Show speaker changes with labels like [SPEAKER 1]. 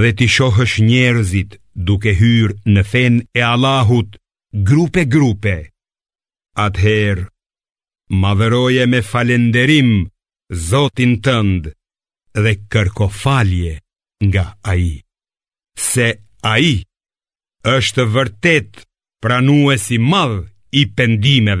[SPEAKER 1] dhe t'i shohësh njerëzit duke hyrë në fenë e Allahut grupe grupe, atëherë madhëroje me falënderim Zotin tënd dhe kërko falje nga Ai, se Ai është vërtet pranues i madh i pendimeve.